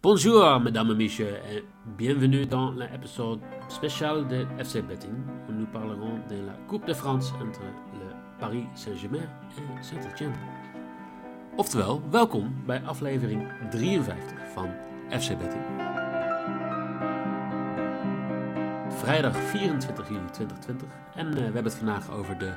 Bonjour mesdames et messieurs et bienvenue dans l'épisode spécial de FC Betting où nous parlerons de la Coupe de France entre le Paris Saint-Germain en Saint-Etienne. Oftewel, welkom bij aflevering 53 van FC Betting. Vrijdag 24 juli 2020 en eh, we hebben het vandaag over de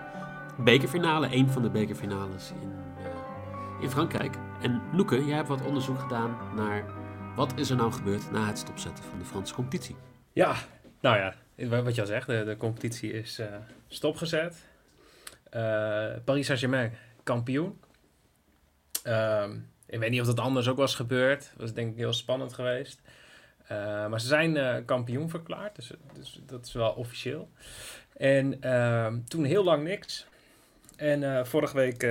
bekerfinale, een van de bekerfinales in, eh, in Frankrijk. En Noeke, jij hebt wat onderzoek gedaan naar wat is er nou gebeurd na het stopzetten van de Franse competitie. Ja, nou ja, wat je al zegt, de, competitie is eh, stopgezet. Uh, Paris Saint-Germain kampioen. Ehm, ik weet niet of dat anders ook was gebeurd. Dat was denk ik heel spannend geweest. Uh, maar ze zijn kampioen verklaard, dus, dus, dat is wel officieel. En ehm, toen heel lang niks. En vorige week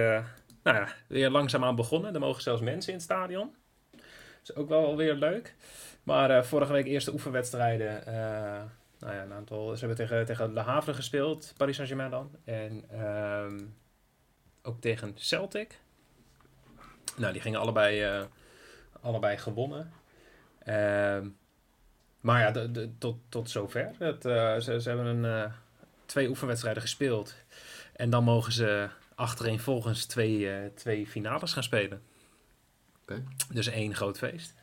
nou ja, weer langzaamaan begonnen. Er mogen zelfs mensen in het stadion. Is ook wel weer leuk. Maar vorige week eerste oefenwedstrijden nou ja, een aantal. Ze hebben tegen, tegen Le Havre gespeeld, Paris Saint-Germain dan. En ehm, ook tegen Celtic. Nou, die gingen allebei, uh, allebei gewonnen. Ehm, maar ja, de, de, tot, tot zover. Het, ze, ze hebben een, twee oefenwedstrijden gespeeld. En dan mogen ze achtereenvolgens twee, twee finales gaan spelen. Okay. Dus één groot feest.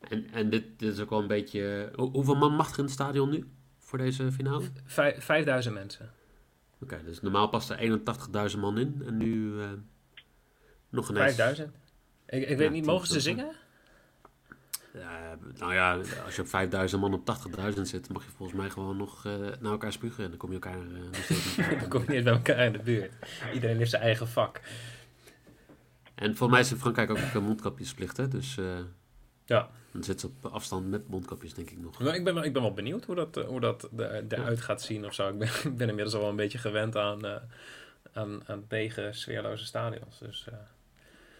En, en dit, dit is ook wel een beetje... hoeveel man mag er in het stadion nu voor deze finale? Vijf, 5000 mensen. Oké, dus normaal past er 81.000 man in en nu uh, nog een 5000? Ik, ik ja, weet niet, mogen ze zingen? Ja, nou ja, als je op 5000 man op 80.000 zit, mag je volgens mij gewoon nog uh, naar elkaar spugen en dan kom je elkaar uh, Dan kom je niet eens bij elkaar in de buurt. Iedereen heeft zijn eigen vak. En volgens mij is in Frankrijk ook mondkapjesplicht, hè? Dus ja. Dan zit ze op afstand met mondkapjes, denk ik nog. Nou, ik, ben, ik ben wel benieuwd hoe dat, hoe dat eruit gaat zien of zo. Ik ben, ik ben inmiddels al wel een beetje gewend aan, uh, aan, aan lege, sfeerloze stadions. Dus, uh,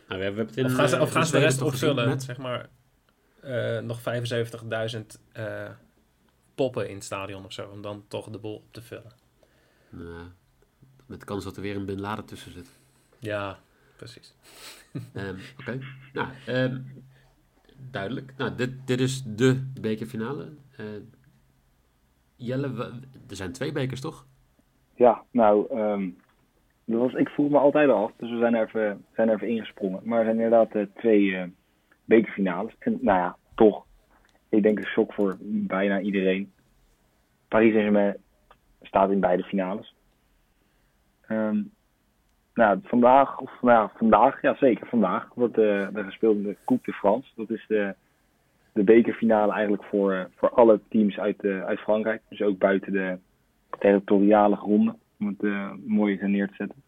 nou, we hebben het in, of gaan ze, of gaan ze de rest opvullen? Met? Zeg maar nog 75.000 poppen in het stadion of zo. Om dan toch de boel op te vullen. Nou, met de kans dat er weer een Bin Laden tussen zit. Ja, precies. um, Oké. Okay. Nou, um, duidelijk. Nou, dit, dit is de bekerfinale. Uh, Jelle, er zijn twee bekers, toch? Ja, nou, um, dat was, ik voel me altijd al af, dus we zijn er even, zijn er even ingesprongen. Maar er zijn inderdaad uh, twee uh, bekerfinales. En nou ja, toch, ik denk een shock voor bijna iedereen. Paris Saint-Germain staat in beide finales. Um, nou, vandaag, of nou, vandaag, ja zeker, vandaag wordt uh, er gespeeld in de Coupe de France. Dat is de, de bekerfinale eigenlijk voor, uh, voor alle teams uit, uh, uit Frankrijk. Dus ook buiten de territoriale gronden, om het uh, mooi neer te zetten.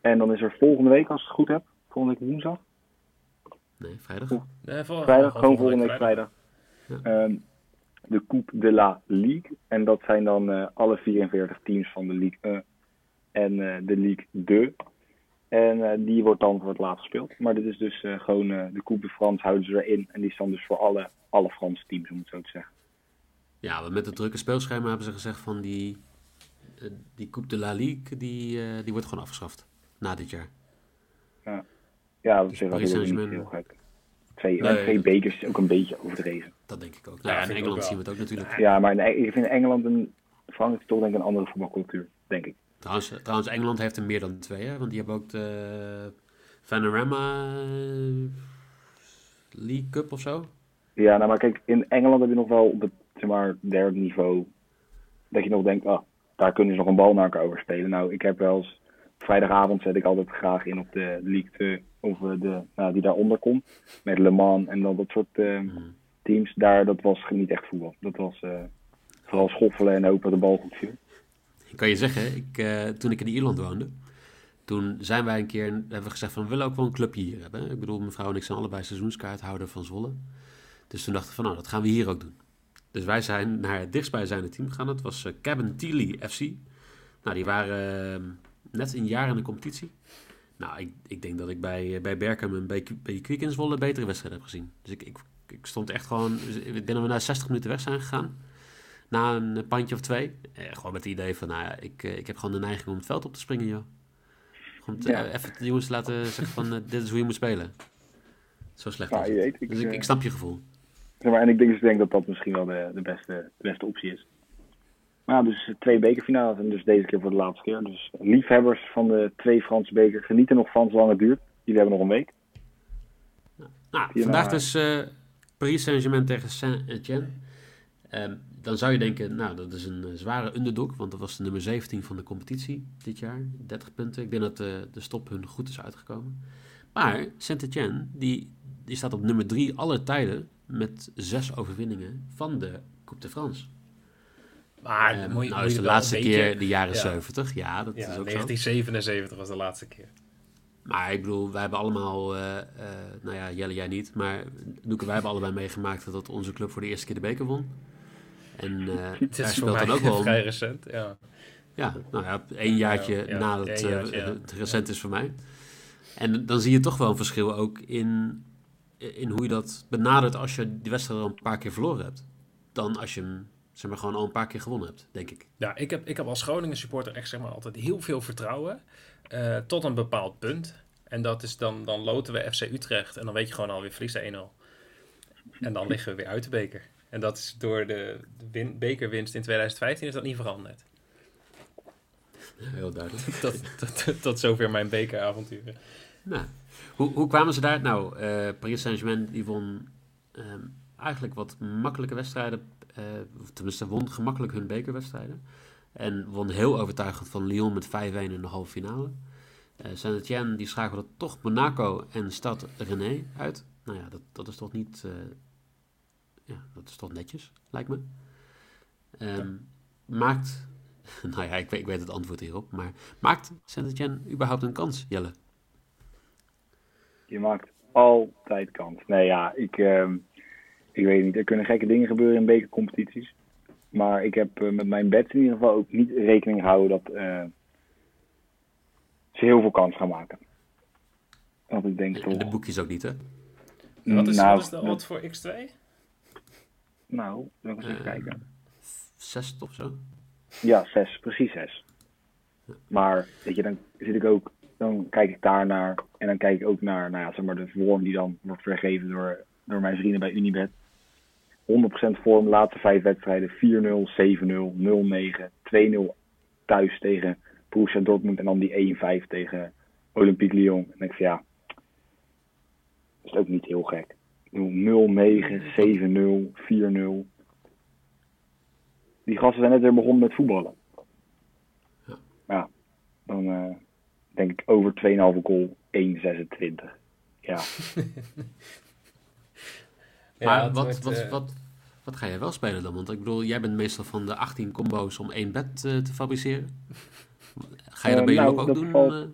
En dan is er volgende week, als ik het goed heb, volgende week woensdag. Nee, vrijdag. Nee, vol vrijdag, gewoon volgende week vrijdag. Ja. Um, de Coupe de la Ligue. En dat zijn dan alle 44 teams van de Ligue 1 en uh, de Ligue 2. En uh, die wordt dan voor het laatst gespeeld. Maar dit is dus uh, gewoon de Coupe de France houden ze erin. En die is dan dus voor alle, alle Franse teams, om het zo te zeggen. Ja, maar met het drukke speelschema hebben ze gezegd van die, die Coupe de la Ligue, die, die wordt gewoon afgeschaft na dit jaar. Ja, ja dat dus is Paris niet heel gek. Twee, nee, twee bekers is ook een beetje overdreven. Dat denk ik ook. Nou, ja, in Engeland zien we het ook natuurlijk. Ja, maar in, ik vind Engeland en Frankrijk toch denk ik een andere voetbalcultuur, denk ik. Trouwens, trouwens, Engeland heeft er meer dan twee, hè? want die hebben ook de Panorama League Cup of zo. Ja, nou maar kijk, in Engeland heb je nog wel op het zeg maar, derde niveau dat je nog denkt, ah, daar kunnen ze nog een bal naar elkaar over spelen. Nou, ik heb wel eens, vrijdagavond zet ik altijd graag in op de League 2, of de, nou, die daaronder komt, met Le Mans en dan dat soort uh, mm. teams. Daar, dat was niet echt voetbal. Dat was uh, vooral schoffelen en hopen dat de bal goed viel. Ik kan je zeggen, ik, uh, toen ik in Ierland woonde, Toen zijn wij een keer, hebben we gezegd van, we willen ook wel een clubje hier hebben. Ik bedoel, mevrouw en ik zijn allebei seizoenskaarthouder van Zwolle. Dus toen dachten we van, nou, dat gaan we hier ook doen. Dus wij zijn naar het dichtstbijzijnde team gegaan. Dat was uh, Cabin Teely FC. Nou, die waren uh, net een jaar in de competitie. Nou, ik, ik denk dat ik bij, bij Berkham en bij, bij in Zwolle betere wedstrijden heb gezien. Dus ik, ik, stond echt gewoon... Ik denk dat we na 60 minuten weg zijn gegaan. Na een pandje of twee. Eh, gewoon met het idee van, nou ja, ik, ik heb gewoon de neiging om het veld op te springen, joh. Om te, ja. even de jongens te laten zeggen van, uh, dit is hoe je moet spelen. Zo slecht ja, je weet, ik, Dus ik, ik snap je gevoel. Zeg maar, en ik denk, dus, denk dat dat misschien wel de, de, beste, de beste optie is. Maar ja, dus twee bekerfinales en dus deze keer voor de laatste keer. Dus liefhebbers van de twee Franse beker, genieten nog van zolang het duurt. Jullie hebben nog een week. Nou, vandaag dus uh, Paris Saint-Germain tegen Saint-Etienne. Um, dan zou je denken, nou, dat is een zware underdog, want dat was de nummer 17 van de competitie dit jaar. 30 punten. Ik denk dat de, de stop hun goed is uitgekomen. Maar Saint-Etienne, die, die staat op nummer 3 aller tijden met zes overwinningen van de Coupe de France. Maar um, je, nou is de laatste keer beetje- de jaren ja. 70. Ja, dat Ja, is ook zo. 1977 was de laatste keer. Maar ik bedoel, wij hebben allemaal, eh, eh, nou ja, Jelle jij niet, maar Noeke, wij hebben allebei meegemaakt dat onze club voor de eerste keer de beker won. En eh Het daar speelt dan ook wel, vrij recent, ja. ja, nou ja, één jaartje Ja, nadat eh, jaartje, het recent is voor mij. En dan zie je toch wel een verschil ook in, in hoe je dat benadert als je die wedstrijd al een paar keer verloren hebt. Dan als je hem, zeg maar, gewoon al een paar keer gewonnen hebt, denk ik. Ja, ik heb, ik heb als Groningen supporter echt zeg maar altijd heel veel vertrouwen. eh, tot een bepaald punt. En dat is dan, dan loten we FC Utrecht. En dan weet je gewoon alweer verlies 1-0. En dan liggen we weer uit de beker. En dat is door de, de win- bekerwinst in 2015 is dat niet veranderd. Heel duidelijk. Tot, zover mijn bekeravonturen. Nou, hoe, hoe kwamen ze daar? Nou, eh Paris Saint-Germain die won ehm, eigenlijk wat makkelijke wedstrijden. eh, tenminste, won gemakkelijk hun bekerwedstrijden. En won heel overtuigend van Lyon met 5-1 in de halve finale. Eh Saint-Etienne die schakelde toch Monaco en Stad René uit. Nou ja, dat, dat is toch niet... ja, dat is toch netjes, lijkt me. Ehm, Maakt... Nou ja, ik weet, ik weet het antwoord hierop. Maar maakt Saint-Etienne überhaupt een kans, Jelle? Je maakt altijd kans. Nee, ja, ik, ehm, ik weet niet. Er kunnen gekke dingen gebeuren in bekercompetities. Maar ik heb eh, met mijn bets in ieder geval ook niet rekening gehouden dat eh, ze heel veel kans gaan maken. Want ik denk En de boekjes ook niet, hè? Wat is, nou, wat is de odd voor X2? Nou, zal ik eens even Eh, kijken. Zes of zo. Ja, zes. Precies zes. Maar, weet je, dan zit ik ook... Dan kijk ik daar naar. En dan kijk ik ook naar, nou ja, zeg maar, de vorm die dan wordt vergeven door, door mijn vrienden bij Unibet. 100% vorm, laatste vijf wedstrijden. 4-0, 7-0, 0-9, 2-0 thuis tegen Borussia Dortmund. En dan die 1-5 tegen Olympique Lyon. En ik van ja, dat is ook niet heel gek. 0-9, 7-0, 4-0. Die gasten zijn net weer begonnen met voetballen. Ja. Ja, dan eh, denk ik over 2,5 goal 1,26. Ja, Maar het wat, wordt, wat, eh, wat, wat ga jij wel spelen dan? Want ik bedoel, jij bent meestal van de 18 combo's om één bed eh, te fabriceren. Ga je dat bij jullie nou, ook dat doen? valt-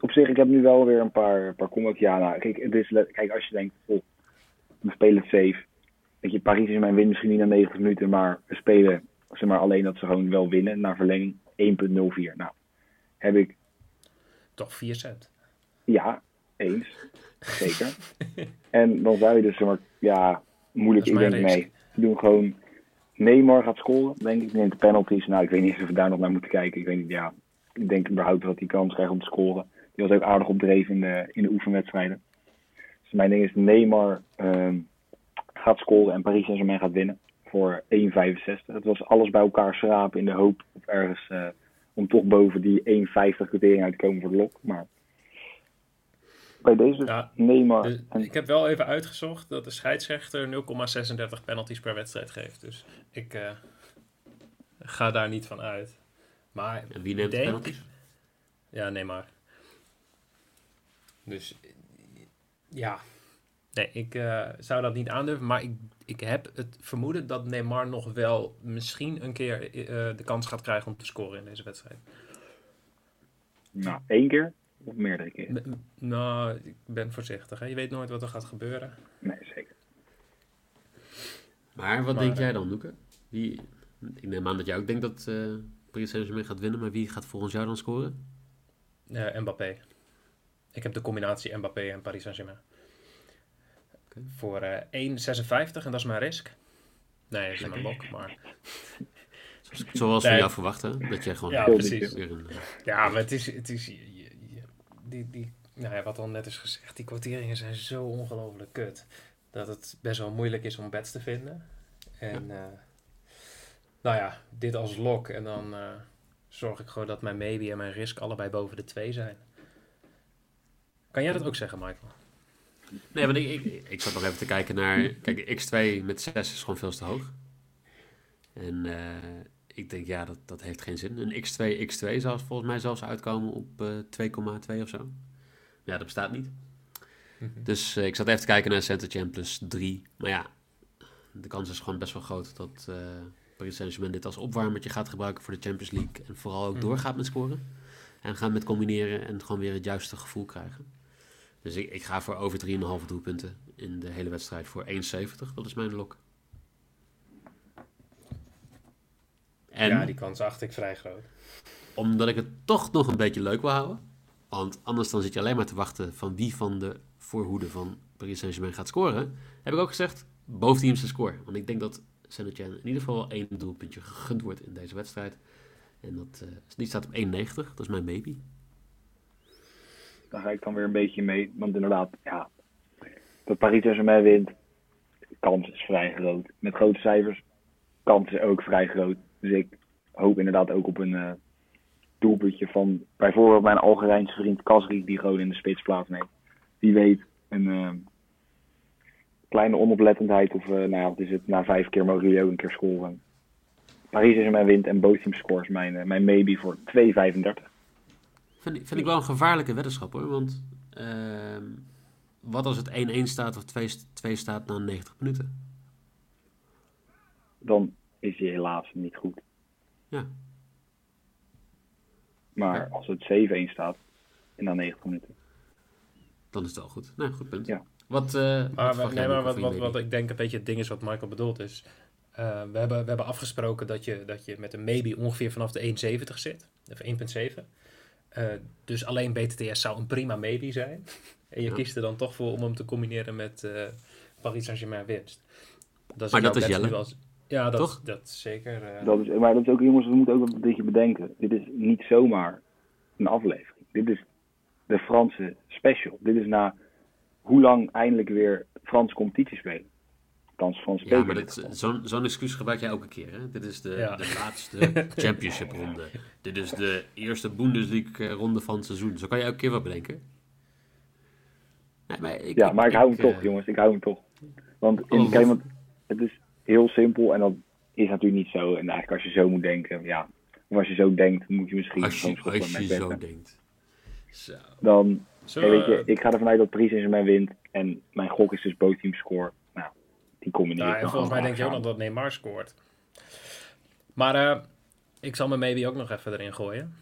op zich, ik heb nu wel weer een paar, paar combos. Ja, nou, kijk, het is, kijk, als je denkt, oh, we spelen het safe. Weet je, Paris is mijn win misschien niet na 90 minuten, maar we spelen zeg maar, alleen dat ze gewoon wel winnen na verlenging 1.04. Nou, heb ik, Toch 4 cent. ja, eens. Zeker. en dan zou je dus, zeg maar, ja, moeilijk. Mijn nee, we doen gewoon Neymar gaat scoren, denk ik. Neemt de penalties. Nou, ik weet niet of we daar nog naar moeten kijken. Ik weet niet, ja. Ik denk überhaupt dat hij kans krijgt om te scoren. Die was ook aardig opdreven in de, in de oefenwedstrijden. Dus mijn ding is Neymar ehm, gaat scoren en Paris Saint-Germain gaat winnen. Voor 1,65. Het was alles bij elkaar schrapen in de hoop of ergens eh, om toch boven die 1,50 quotering uit te komen voor de lok. Maar bij deze Ja, Neymar Dus en ik heb wel even uitgezocht dat de scheidsrechter 0,36 penalties per wedstrijd geeft. Dus ik eh, ga daar niet van uit. Maar En wie neemt denk- penalties? Ja, nee maar. Dus ja. Nee, ik eh, zou dat niet aandurven. Maar ik, ik heb het vermoeden dat Neymar nog wel misschien een keer eh, de kans gaat krijgen om te scoren in deze wedstrijd. nou, één keer Of meerdere keren? M- Nou, ik ben voorzichtig. Hè? Je weet nooit wat er gaat gebeuren. Nee, zeker. Maar wat Maar, denk jij eh, dan, Noeke? Wie, ik neem aan dat jij ook denkt dat eh Paris Saint-Germain gaat winnen, maar wie gaat volgens jou dan scoren? Eh, Mbappé. Ik heb de combinatie Mbappé en Paris Saint-Germain. Voor eh 1,56 en dat is mijn risk. Nee, dat is mijn lok, maar... Zoals van Nee. jou verwacht, hè? Dat jij gewoon Ja, precies. een... Ja, maar het is... Het is je- je- je- die, die, nou ja, wat al net is gezegd, die kwarteringen zijn zo ongelooflijk kut. Dat het best wel moeilijk is om bets te vinden. En eh, nou ja, dit als lok. En dan eh, zorg ik gewoon dat mijn maybe en mijn risk allebei boven de 2 zijn. Kan jij dat ook zeggen, Michael? Nee, want ik, ik, ik zat nog even te kijken naar... Kijk, x2 met 6 is gewoon veel te hoog. En eh, ik denk, ja, dat, dat heeft geen zin. Een x2, x2 zou volgens mij zelfs uitkomen op eh 2,2 of zo. Ja, dat bestaat niet. Dus eh, ik zat even te kijken naar Center Champ plus 3. Maar ja, de kans is gewoon best wel groot dat eh Paris Saint-Germain dit als opwarmertje gaat gebruiken voor de Champions League. En vooral ook Mhm. doorgaat met scoren. En gaat met combineren en gewoon weer het juiste gevoel krijgen. Dus ik, ik ga voor over 3,5 doelpunten in de hele wedstrijd voor 1,70. Dat is mijn lok. En Ja, die kans acht ik vrij groot. omdat ik het toch nog een beetje leuk wil houden. Want anders dan zit je alleen maar te wachten van wie van de voorhoede van Paris Saint-Germain gaat scoren. Heb ik ook gezegd, teams te score. Want ik denk dat Saint-Etienne in ieder geval één doelpuntje gegund wordt in deze wedstrijd. En dat, eh, die staat op 1,90. Dat is mijn maybe. Daar ga ik dan weer een beetje mee. Want inderdaad, ja, dat Paris Saint-Germain wint, kans is vrij groot. Met grote cijfers, kans is ook vrij groot. Dus ik hoop inderdaad ook op een eh, doelpuntje van bijvoorbeeld mijn Algerijnse vriend Kasri, die gewoon in de spits plaatsneemt. Wie weet, een eh, kleine onoplettendheid of, eh, nou ja, wat is het, na vijf keer ook een keer scoren. Paris Saint-Germain wint en teams scores mijn, mijn maybe voor 2,35. Vind, ik- vind ik wel een gevaarlijke weddenschap hoor. Want ehm, wat als het 1-1 staat of 2 staat na 90 minuten? dan is hij helaas niet goed. Ja. Maar Ja. als het 7-1 staat in dan 90 minuten. Dan is het wel goed. Nou, goed punt. Ja. Wat, eh, wat Maar, verwacht nee, maar wat, wat, wat ik denk een beetje het ding is wat Michael bedoelt is... eh, we, hebben, we hebben afgesproken dat je, dat je met een maybe ongeveer vanaf de 1,70 zit. Of 1,7. Eh, dus alleen BTTS zou een prima maybe zijn. En je Ja. kiest er dan toch voor om hem te combineren met eh, Paris Saint-Germain winst. Dat Maar dat is Jelle. als- ja, dat, Toch? dat zeker. eh, Dat is, maar dat is ook, jongens, we moeten ook een beetje bedenken. Dit is niet zomaar een aflevering. Dit is de Franse special. Dit is na hoe lang eindelijk weer Franse competitie spelen. Frans Ja, spelen. maar dit- zo'n zo'n excuus gebruik jij elke keer. Hè? Dit is de, Ja. de laatste championship ronde. Dit is de eerste Bundesliga ronde van het seizoen. Zo kan je elke keer wat bedenken. Nee, maar ik, ja, maar ik hou hem eh, toch, jongens. Ik hou hem toch. Want, in, Oh, kijk, wat? want het is heel simpel en dat is natuurlijk niet zo. En eigenlijk als je zo moet denken, ja. Of als je zo denkt, moet je misschien Als je, als je zo betten. denkt. Zo. Dan Ja, weet we- je, ik ga ervan uit dat Paris Saint-Germain wint. En mijn gok is dus both score. Die combineer Nou, en volgens mij denk je ook nog dat Neymar scoort. Maar eh, ik zal mijn maybe ook nog even erin gooien.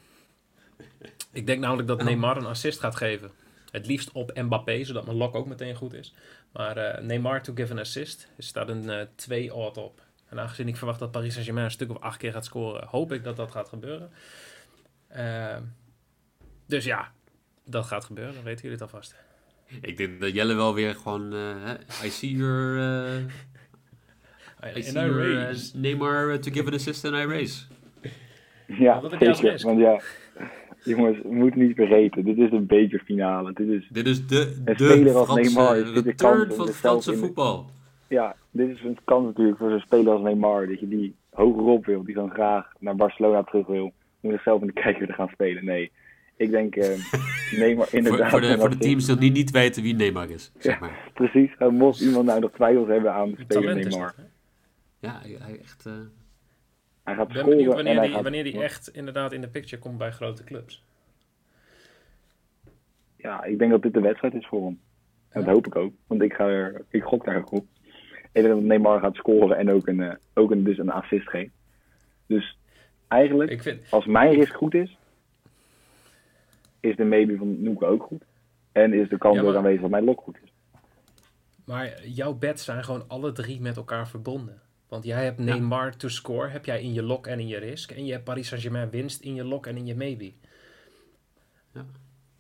Ik denk namelijk dat Neymar een assist gaat geven. Het liefst op Mbappé, zodat mijn lock ook meteen goed is. Maar eh, Neymar to give an assist. Er staat een eh 2 odd op. En aangezien ik verwacht dat Paris Saint-Germain een stuk of acht keer gaat scoren, hoop ik dat dat gaat gebeuren. Eh, dus ja, dat gaat gebeuren. Dan weten jullie het alvast. Ik denk dat Jelle wel weer gewoon... eh, hè, I see your... eh, I see your eh. Neymar to give an assist and I race. Ja, als zeker. Want ja, jongens, we moeten niet vergeten. Dit is een bekerfinale. Dit is, Dit is de, de speler als Franse Neymar is dit de kans return om van het Franse de- voetbal. ja, dit is een kans natuurlijk voor zo'n speler als Neymar. Dat je die hogerop wil. Die gewoon graag naar Barcelona terug wil. Om zichzelf in de kijker te gaan spelen. Nee, ik denk Neymar Voor, inderdaad. voor, de, voor de teams die niet weten wie Neymar is, zeg maar. Precies. Eh, mocht iemand nou nog twijfels hebben aan de speler Neymar. Ja, hij, echt... eh, Hij gaat Ik ben scoren benieuwd en wanneer hij die, gaat... wanneer die echt inderdaad in de picture komt bij grote clubs. Ja, ik denk dat dit de wedstrijd is voor hem. En dat Ja. hoop ik ook. Want ik, ga er, ik gok daar ook op. Ik denk dat Neymar gaat scoren en ook een, eh, ook een, dus een assist geeft. Dus eigenlijk, Ik vind, als mijn risk goed is, is de maybe van Noeke ook goed. En is de kans Ja, maar- aanwezig dat mijn lok goed is. Maar jouw bets zijn gewoon alle drie met elkaar verbonden. Want jij hebt Neymar to score, heb jij in je lock en in je risk. En je hebt Paris Saint-Germain winst in je lock en in je maybe. Ja.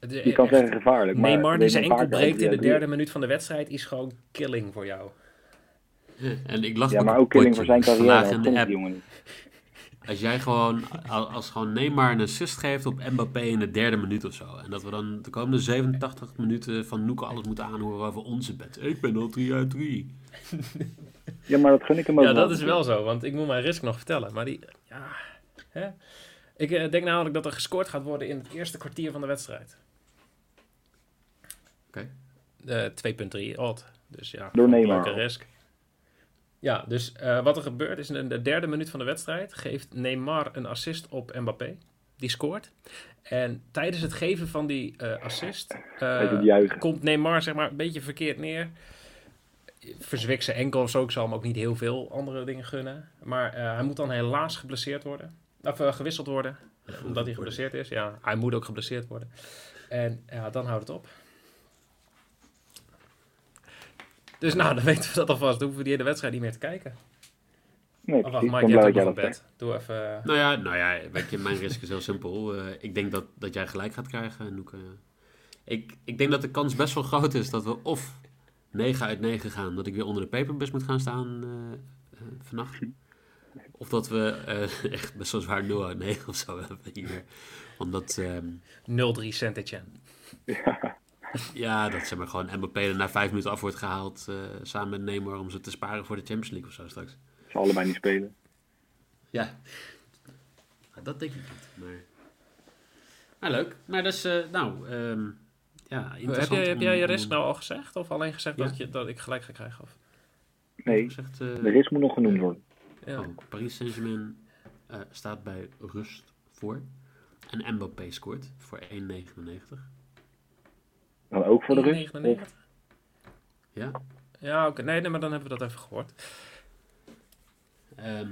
Het is Je kan echt- zeggen gevaarlijk. maar Neymar die zijn enkel breekt in de derde minuut van de wedstrijd is gewoon killing voor jou. En ik las Ja, maar ook killing voor zijn carrière. vandaag in de app. jongen. Als jij gewoon, al- als gewoon Neymar een assist geeft op Mbappé in de derde minuut of zo. En dat we dan de komende 87 minuten van Noeke alles moeten aanhoren over onze bed. Ik ben al 3 uit 3. Ja, maar dat gun ik hem ook Ja, dat is wel zo, want ik moet mijn risk nog vertellen. Maar die, ja, hè? Ik eh, denk namelijk dat er gescoord gaat worden in het eerste kwartier van de wedstrijd. Oké. Eh 2.3 odd. Dus ja, Door Neymar. risk. Ja, dus eh, wat er gebeurt is in de derde minuut van de wedstrijd geeft Neymar een assist op Mbappé. Die scoort. En tijdens het geven van die eh, assist eh, komt Neymar zeg maar een beetje verkeerd neer. Verzwikt zijn enkel of zo. Ik zal hem ook niet heel veel andere dingen gunnen. Maar eh, hij moet dan helaas geblesseerd worden. Of gewisseld worden. omdat hij geblesseerd is. Ja, hij moet ook geblesseerd worden. En ja, dan houdt het op. Dus nou, dan weten we dat alvast. Dan hoeven we die hele wedstrijd niet meer te kijken. Nee, Of wacht, precies. Mike, Ik jij hebt ook nog bed. Doe even... eh, Nou ja, nou ja weet je, mijn risk is heel simpel. Eh, ik denk dat, dat jij gelijk gaat krijgen, Noeke. Ik, ik denk dat de kans best wel groot is dat we of 9 uit 9 gaan, dat ik weer onder de paperbus moet gaan staan eh, eh, vannacht. Of dat we eh, echt best wel zwaar 0 uit 9 of zo hebben hier. Omdat, ehm, 0-3 Saint-Etienne. ja, dat zeg maar gewoon Mbappé er na 5 minuten af wordt gehaald eh, samen met Neymar om ze te sparen voor de Champions League of zo straks. Ze allebei niet spelen. Ja. Nou, Dat denk ik niet, maar... Maar leuk. Maar dat is, eh, nou, ehm ja, Heb interessant. jij, heb jij je om- risk nou al gezegd? Of alleen gezegd Ja. dat, je, dat ik gelijk ga krijgen? Of? Nee, Gezegd, eh, de risk moet nog genoemd worden. Ja. oh, Paris Saint-Germain eh, staat bij rust voor. En Mbappé scoort voor 1,99. Dan ook voor de rust? 1,99? Of, Ja. Ja, oké. Nee, nee, maar dan hebben we dat even gehoord. Ehm,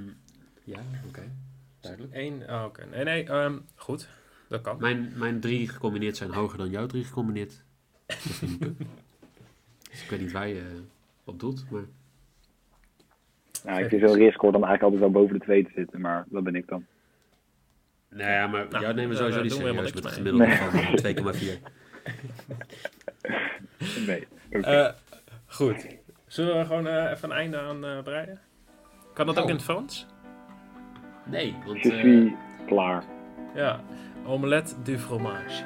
ja, oké. Duidelijk. Eén, oh, oké. Nee, nee, ehm, goed. Dat kan. Mijn, mijn drie gecombineerd zijn hoger dan jouw drie gecombineerd. Dat vind ik. dus ik weet niet waar je eh, op doelt, maar... nou, ik vind zo'n risk hoor dan eigenlijk altijd wel boven de twee te zitten, maar dat ben ik dan. Nou ja, maar Nou, jou nemen we sowieso daar niet doen we helemaal serieus met een mee. gemiddelde Nee. van 2,4. Nee. oké. Eh, goed. Zullen we gewoon eh, even een einde aan eh, breien? Kan dat ook in het Frans? Nee, want Je eh, klaar. Ja. Omelette du fromage.